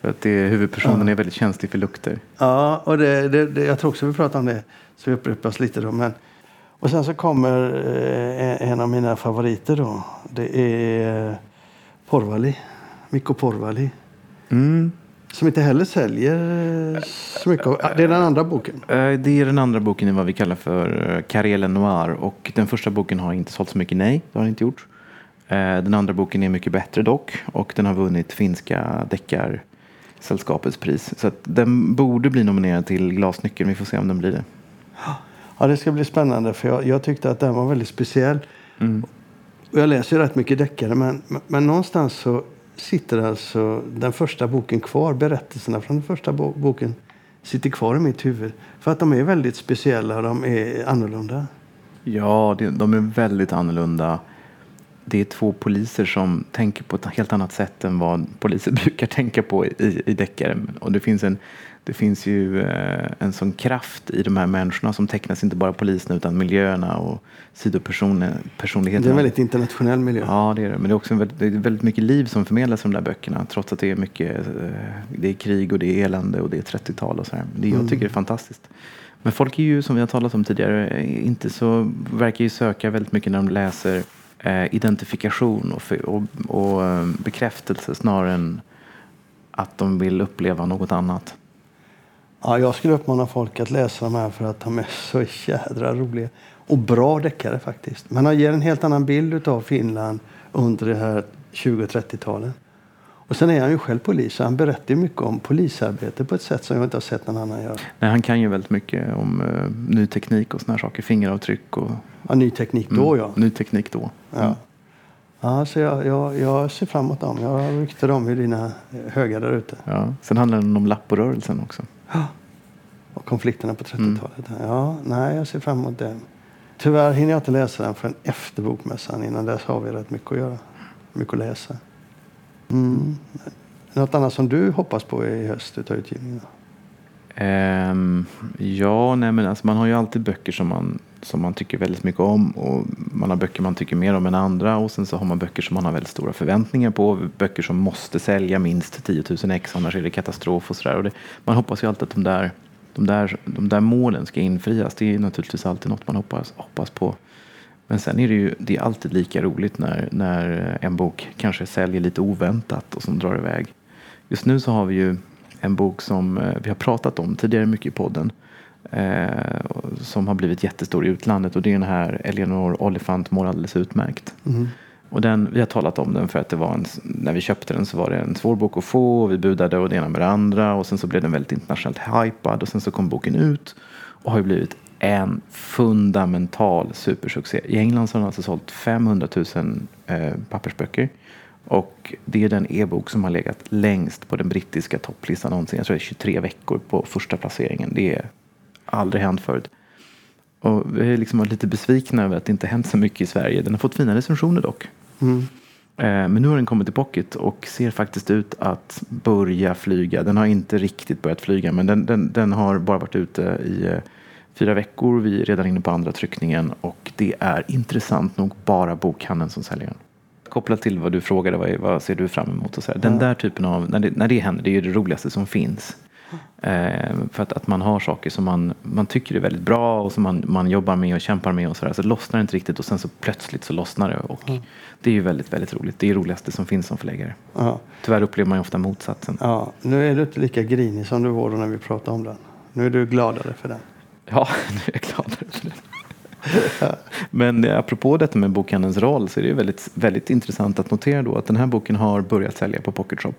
För att det, huvudpersonen ja. är väldigt känslig för lukter. Ja, och det, det, det, jag tror också vi pratar om det, så vi upprepar oss lite då. Men, och sen så kommer eh, en av mina favoriter då. Det är Porvali, Mikko Porvali. Mm. Som inte heller säljer så mycket. Det är den andra boken. Eh, det är den andra boken i vad vi kallar för Karelen eh, Noir. Och den första boken har inte sålt så mycket, nej. Det har den inte gjort. Eh, den andra boken är mycket bättre dock. Och den har vunnit finska deckarsällskapets pris. Så den borde bli nominerad till Glasnyckeln. Vi får se om den blir det. Ja, det ska bli spännande. För jag, jag tyckte att den var väldigt speciell. Mm. Och jag läser ju rätt mycket deckare. Men, men någonstans så sitter alltså den första boken kvar. Berättelserna från den första boken sitter kvar i mitt huvud. För att de är väldigt speciella. och De är annorlunda. Ja, de är väldigt annorlunda. Det är två poliser som tänker på ett helt annat sätt än vad poliser brukar tänka på i, i deckare. Och det finns en det finns ju eh, en sån kraft i de här människorna som tecknas inte bara polisen utan miljöerna och sidopersonligheterna. Det är en väldigt internationell miljö. Ja, det är det. Men det är också väldigt, det är väldigt mycket liv som förmedlas i de där böckerna. Trots att det är mycket eh, det är krig och det är elände och det är 30-tal och så här. Det jag mm. tycker är fantastiskt. Men folk är ju, som vi har talat om tidigare, inte så, verkar ju söka väldigt mycket när de läser eh, Eh, identifikation och, och, och eh, bekräftelse snarare än att de vill uppleva något annat. Ja, jag skulle uppmana folk att läsa de här för att de är så jädra roliga. Och bra deckare faktiskt. Men han ger en helt annan bild av Finland under det här 20 30-talet. Och sen är han ju själv polis så han berättar mycket om polisarbete på ett sätt som jag inte har sett någon annan göra. Nej, han kan ju väldigt mycket om uh, ny teknik och här saker. Fingeravtryck och... Ja, ny teknik då mm, ja. Ny teknik då. Mm. Ja. Så jag, jag, jag ser fram emot dem. Jag ryckte dem i dina högar där ute. Ja. Sen handlar det om lapporörelsen också. Ja. Och konflikterna på 30-talet. Mm. Ja, nej, jag ser fram emot det. Tyvärr hinner jag inte läsa den förrän efter bokmässan. Innan dess har vi rätt mycket att göra. Mycket att läsa. Mm. Något annat som du hoppas på i höst utav utgivningen? Um, ja, nej men alltså man har ju alltid böcker som man, som man tycker väldigt mycket om och man har böcker man tycker mer om än andra och sen så har man böcker som man har väldigt stora förväntningar på. Böcker som måste sälja minst 10 000 ex annars är det katastrof och sådär. Man hoppas ju alltid att de där, de, där, de där målen ska infrias. Det är naturligtvis alltid något man hoppas, hoppas på. Men sen är det ju det är alltid lika roligt när, när en bok kanske säljer lite oväntat och som drar iväg. Just nu så har vi ju en bok som eh, vi har pratat om tidigare mycket i podden. Eh, som har blivit jättestor i utlandet och det är den här Eleanor Oliphant mår alldeles utmärkt. Mm. Och den, vi har talat om den för att det var en, när vi köpte den så var det en svår bok att få. Och vi budade och det ena med det andra. Och sen så blev den väldigt internationellt hypad. Och sen så kom boken ut. Och har ju blivit en fundamental supersuccé. I England så har den alltså sålt 500 000 eh, pappersböcker. Och det är den e-bok som har legat längst på den brittiska topplistan någonsin. Jag tror det är 23 veckor på första placeringen. Det är aldrig hänt förut. Och vi är liksom lite besvikna över att det inte hänt så mycket i Sverige. Den har fått fina recensioner dock. Mm. Eh, men nu har den kommit till pocket och ser faktiskt ut att börja flyga. Den har inte riktigt börjat flyga men den, den, den har bara varit ute i eh, fyra veckor. Vi är redan inne på andra tryckningen och det är intressant nog bara bokhandeln som säljer den. Kopplat till vad du frågade, vad, vad ser du fram emot? Och så här. Den där typen av, när det, när det händer, det är ju det roligaste som finns. Eh, för att, att man har saker som man, man tycker är väldigt bra och som man, man jobbar med och kämpar med och sådär. Så lossnar det inte riktigt och sen så plötsligt så lossnar det. Och mm. Det är ju väldigt, väldigt roligt. Det är det roligaste som finns som förläggare. Ja. Tyvärr upplever man ju ofta motsatsen. Ja, nu är du inte lika grinig som du var när vi pratade om den. Nu är du gladare för den. Ja, nu är jag gladare för. Men eh, apropå detta med bokhandelns roll så är det väldigt, väldigt intressant att notera då att den här boken har börjat sälja på Pocket Shop.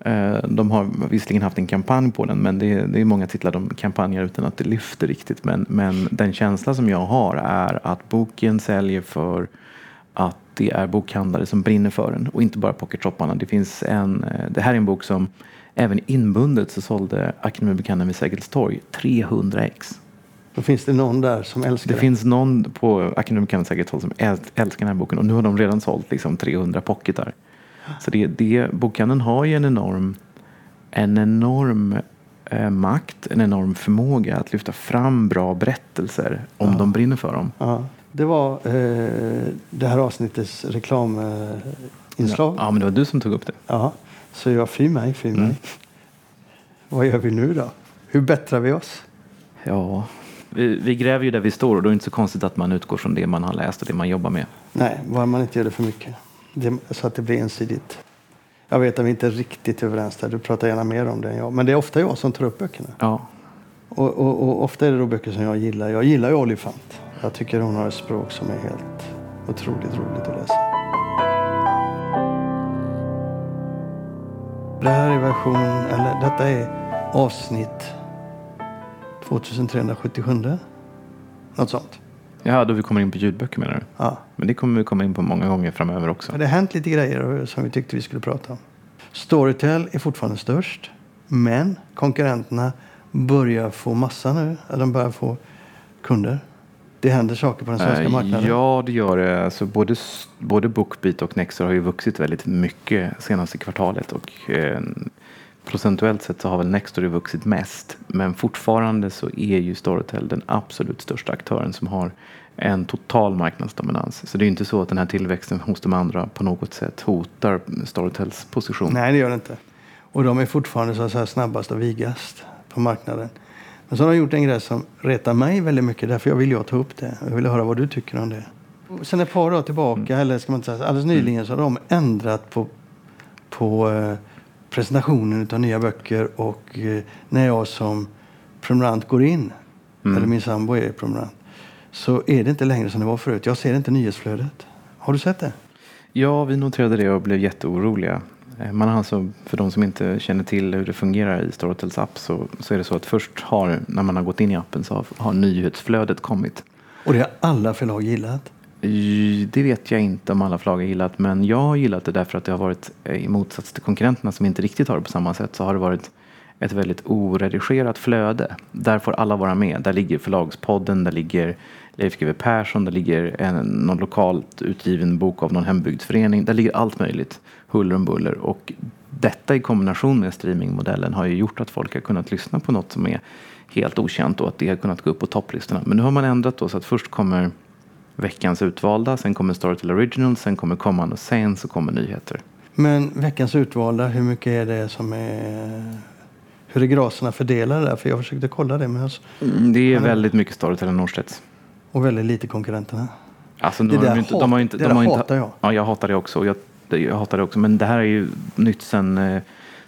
Eh, de har visserligen haft en kampanj på den men det är, det är många titlar de kampanjar utan att det lyfter riktigt. Men, men den känsla som jag har är att boken säljer för att det är bokhandlare som brinner för den och inte bara pocketshopparna. Det, finns en, eh, det här är en bok som även inbundet så sålde Akademibokhandeln vid Sergels torg 300 ex. Då finns det någon där som älskar det. Det finns någon på Akademibokhandeln Sergels torg som älskar den här boken och nu har de redan sålt liksom 300 pocketar. Så det, det, bokhandeln har ju en enorm, en enorm eh, makt, en enorm förmåga att lyfta fram bra berättelser om ja. de brinner för dem. Ja. Det var eh, det här avsnittets reklaminslag. Ja. ja, men det var du som tog upp det. Ja, så jag fy mig, fy mig. Mm. Vad gör vi nu då? Hur bättrar vi oss? Ja, vi, vi, gräver ju där vi står och då är det inte så konstigt att man utgår från det man har läst och det man jobbar med. Nej, bara man inte gör det för mycket det, så att det blir ensidigt. Jag vet att vi inte är riktigt överens där. Du pratar gärna mer om det än jag. Men det är ofta jag som tar upp böckerna. Ja. Och, och, och ofta är det då böcker som jag gillar. Jag gillar ju Olifant. Jag tycker hon har ett språk som är helt otroligt roligt att läsa. Det här är version, eller detta är avsnitt 2377. Något sånt. Ja, då vi kommer in på ljudböcker menar du? Ja. Men det kommer vi komma in på många gånger framöver också. det har hänt lite grejer som vi tyckte vi skulle prata om. Storytel är fortfarande störst. Men konkurrenterna börjar få massa nu. De börjar få kunder. Det händer saker på den svenska äh, marknaden. Ja, det gör det. Alltså både, både Bookbeat och Nexer har ju vuxit väldigt mycket senaste kvartalet. Och, eh, procentuellt sett så har väl Nextory vuxit mest. Men fortfarande så är ju Storytel den absolut största aktören som har en total marknadsdominans. Så det är inte så att den här tillväxten hos de andra på något sätt hotar Storytels position. Nej, det gör det inte. Och de är fortfarande så att säga snabbast och vigast på marknaden. Men så har de gjort en grej som retar mig väldigt mycket. Därför jag vill jag ta upp det. Jag vill höra vad du tycker om det. Sen ett par år tillbaka, mm. eller ska man inte säga, alldeles nyligen mm. så har de ändrat på, på eh, presentationen av nya böcker och eh, när jag som prenumerant går in, mm. eller min sambo är prenumerant, så är det inte längre som det var förut. Jag ser inte nyhetsflödet. Har du sett det? Ja, vi noterade det och blev jätteoroliga. Eh, man har alltså, för de som inte känner till hur det fungerar i Storytels app så, så är det så att först har, när man har gått in i appen så har, har nyhetsflödet kommit. Och det har alla förlag gillat? Det vet jag inte om alla förlag har gillat men jag har gillat det därför att det har varit eh, i motsats till konkurrenterna som inte riktigt har det på samma sätt så har det varit ett väldigt oredigerat flöde. Där får alla vara med. Där ligger Förlagspodden, där ligger Leif GW Persson, där ligger en, någon lokalt utgiven bok av någon hembygdsförening. Där ligger allt möjligt, huller om buller. Och detta i kombination med streamingmodellen har ju gjort att folk har kunnat lyssna på något som är helt okänt och att det har kunnat gå upp på topplistorna. Men nu har man ändrat då så att först kommer veckans utvalda, sen kommer Storytel Original, sen kommer kommande och sen så kommer nyheter. Men veckans utvalda, hur mycket är det som är... Hur är graserna fördelade där? För jag försökte kolla det. Men jag... Mm, det är väldigt mycket Storytel och Norstedts. Och väldigt lite konkurrenterna. Alltså, det där, de inte, de har inte, det de har inte, hatar jag. Ja, jag hatar det också. Jag, jag hatar det också. Men det här är ju nytt sen... Eh,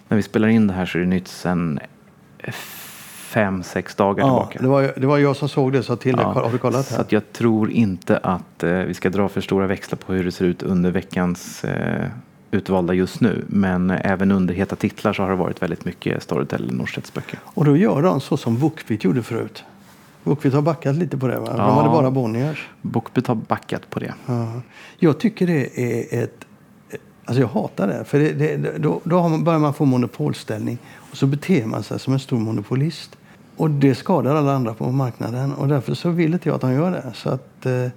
när vi spelar in det här så är det nytt sen fem, sex dagar Ja, tillbaka. det var, det var jag som såg det, så till. Ja, Har du kollat Så här? att jag tror inte att eh, vi ska dra för stora växlar på hur det ser ut under veckans eh, utvalda just nu. Men eh, även under heta titlar så har det varit väldigt mycket Storytel Norstedts böcker. Och då gör de så som Bookbeat gjorde förut. Bookbeat har backat lite på det. Va? De Ja. hade bara Bonniers. Bookbeat har backat på det. Ja. Jag tycker det är ett... Alltså jag hatar det. För det, det, då, då har man, börjar man få monopolställning. Och så beter man sig som en stor monopolist. Och det skadar alla andra på marknaden. Och därför så vill inte jag att de gör det. Så att eh,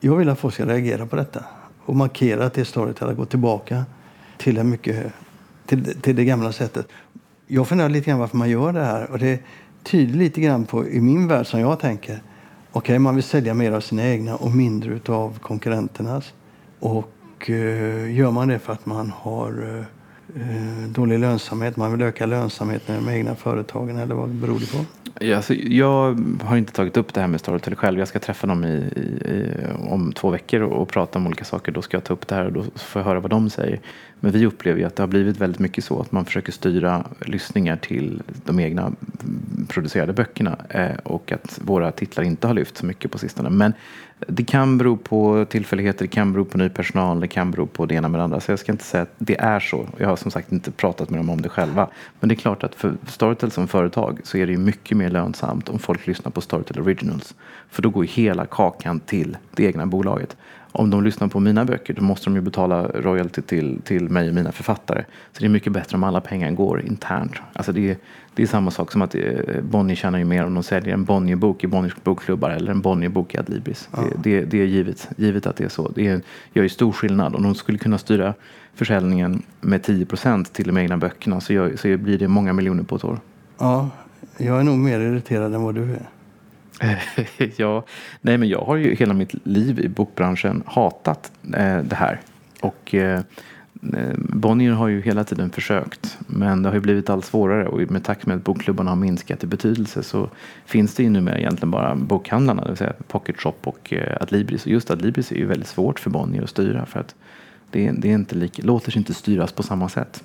jag vill att folk ska reagera på detta. Och markera att det är Storytel att gå tillbaka till, en mycket, till, till det gamla sättet. Jag funderar lite grann varför man gör det här. Och det tyder lite grann på, i min värld som jag tänker, okej man vill sälja mer av sina egna och mindre av konkurrenternas. Och och eh, gör man det för att man har eh, eh, dålig lönsamhet, man vill öka lönsamheten i de egna företagen eller vad beror det på? Ja, alltså, jag har inte tagit upp det här med Storytel själv. Jag ska träffa dem i, i, i, om två veckor och, och prata om olika saker. Då ska jag ta upp det här och då får jag höra vad de säger. Men vi upplever ju att det har blivit väldigt mycket så att man försöker styra lyssningar till de egna producerade böckerna eh, och att våra titlar inte har lyft så mycket på sistone. Men det kan bero på tillfälligheter, det kan bero på ny personal, det kan bero på det ena med det andra. Så jag ska inte säga att det är så. Jag har som sagt inte pratat med dem om det själva. Men det är klart att för Storytel som företag så är det ju mycket mer lönsamt om folk lyssnar på Storytel Originals. För då går ju hela kakan till det egna bolaget. Om de lyssnar på mina böcker då måste de ju betala royalty till, till mig och mina författare. Så det är mycket bättre om alla pengar går internt. Alltså det, är, det är samma sak som att eh, Bonnier tjänar ju mer om de säljer en Bonnier-bok i Bonniers bokklubbar eller en Bonnier-bok i Adlibris. Det, det, det är givet, givet att det är så. Det är, gör ju stor skillnad. Om de skulle kunna styra försäljningen med 10 procent till de egna böckerna så, gör, så blir det många miljoner på ett år. Ja, jag är nog mer irriterad än vad du är. ja, nej men jag har ju hela mitt liv i bokbranschen hatat eh, det här. Och eh, eh Bonnier har ju hela tiden försökt men det har ju blivit allt svårare och med takt med att bokklubbarna har minskat i betydelse så finns det ju numera egentligen bara bokhandlarna, det vill säga Pocket Shop och eh, Adlibris. Och just Adlibris är ju väldigt svårt för Bonnier att styra för att det, det är inte lika, låter sig inte styras på samma sätt.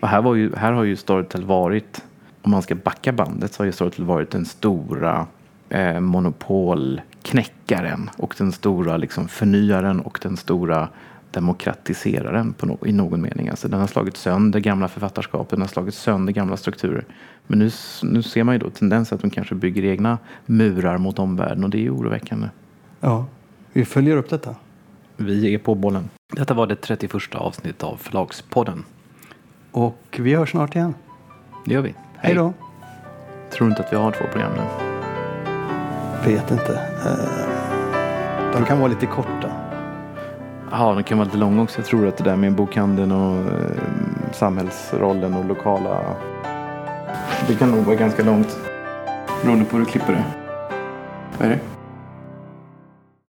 Och här, var ju, här har ju Storytel varit, om man ska backa bandet, så har ju Storytel varit den stora eh, monopolknäckaren och den stora liksom, förnyaren och den stora demokratiseraren på no i någon mening. Alltså, den har slagit sönder gamla författarskap, den har slagit sönder gamla strukturer. Men nu, nu ser man ju då tendenser att de kanske bygger egna murar mot omvärlden och det är ju oroväckande. Ja, vi följer upp detta. Vi är på bollen. Detta var det 31 avsnittet av Förlagspodden. Och vi hörs snart igen. Det gör vi. Hej då. Tror inte att vi har två program nu? Vet inte. Eh, De kan vara lite korta. Ja, de kan vara lite långa också. Jag tror att det där med bokhandeln och eh, samhällsrollen och lokala... Det kan nog vara ganska långt. Beroende på hur du klipper det. Vad är det?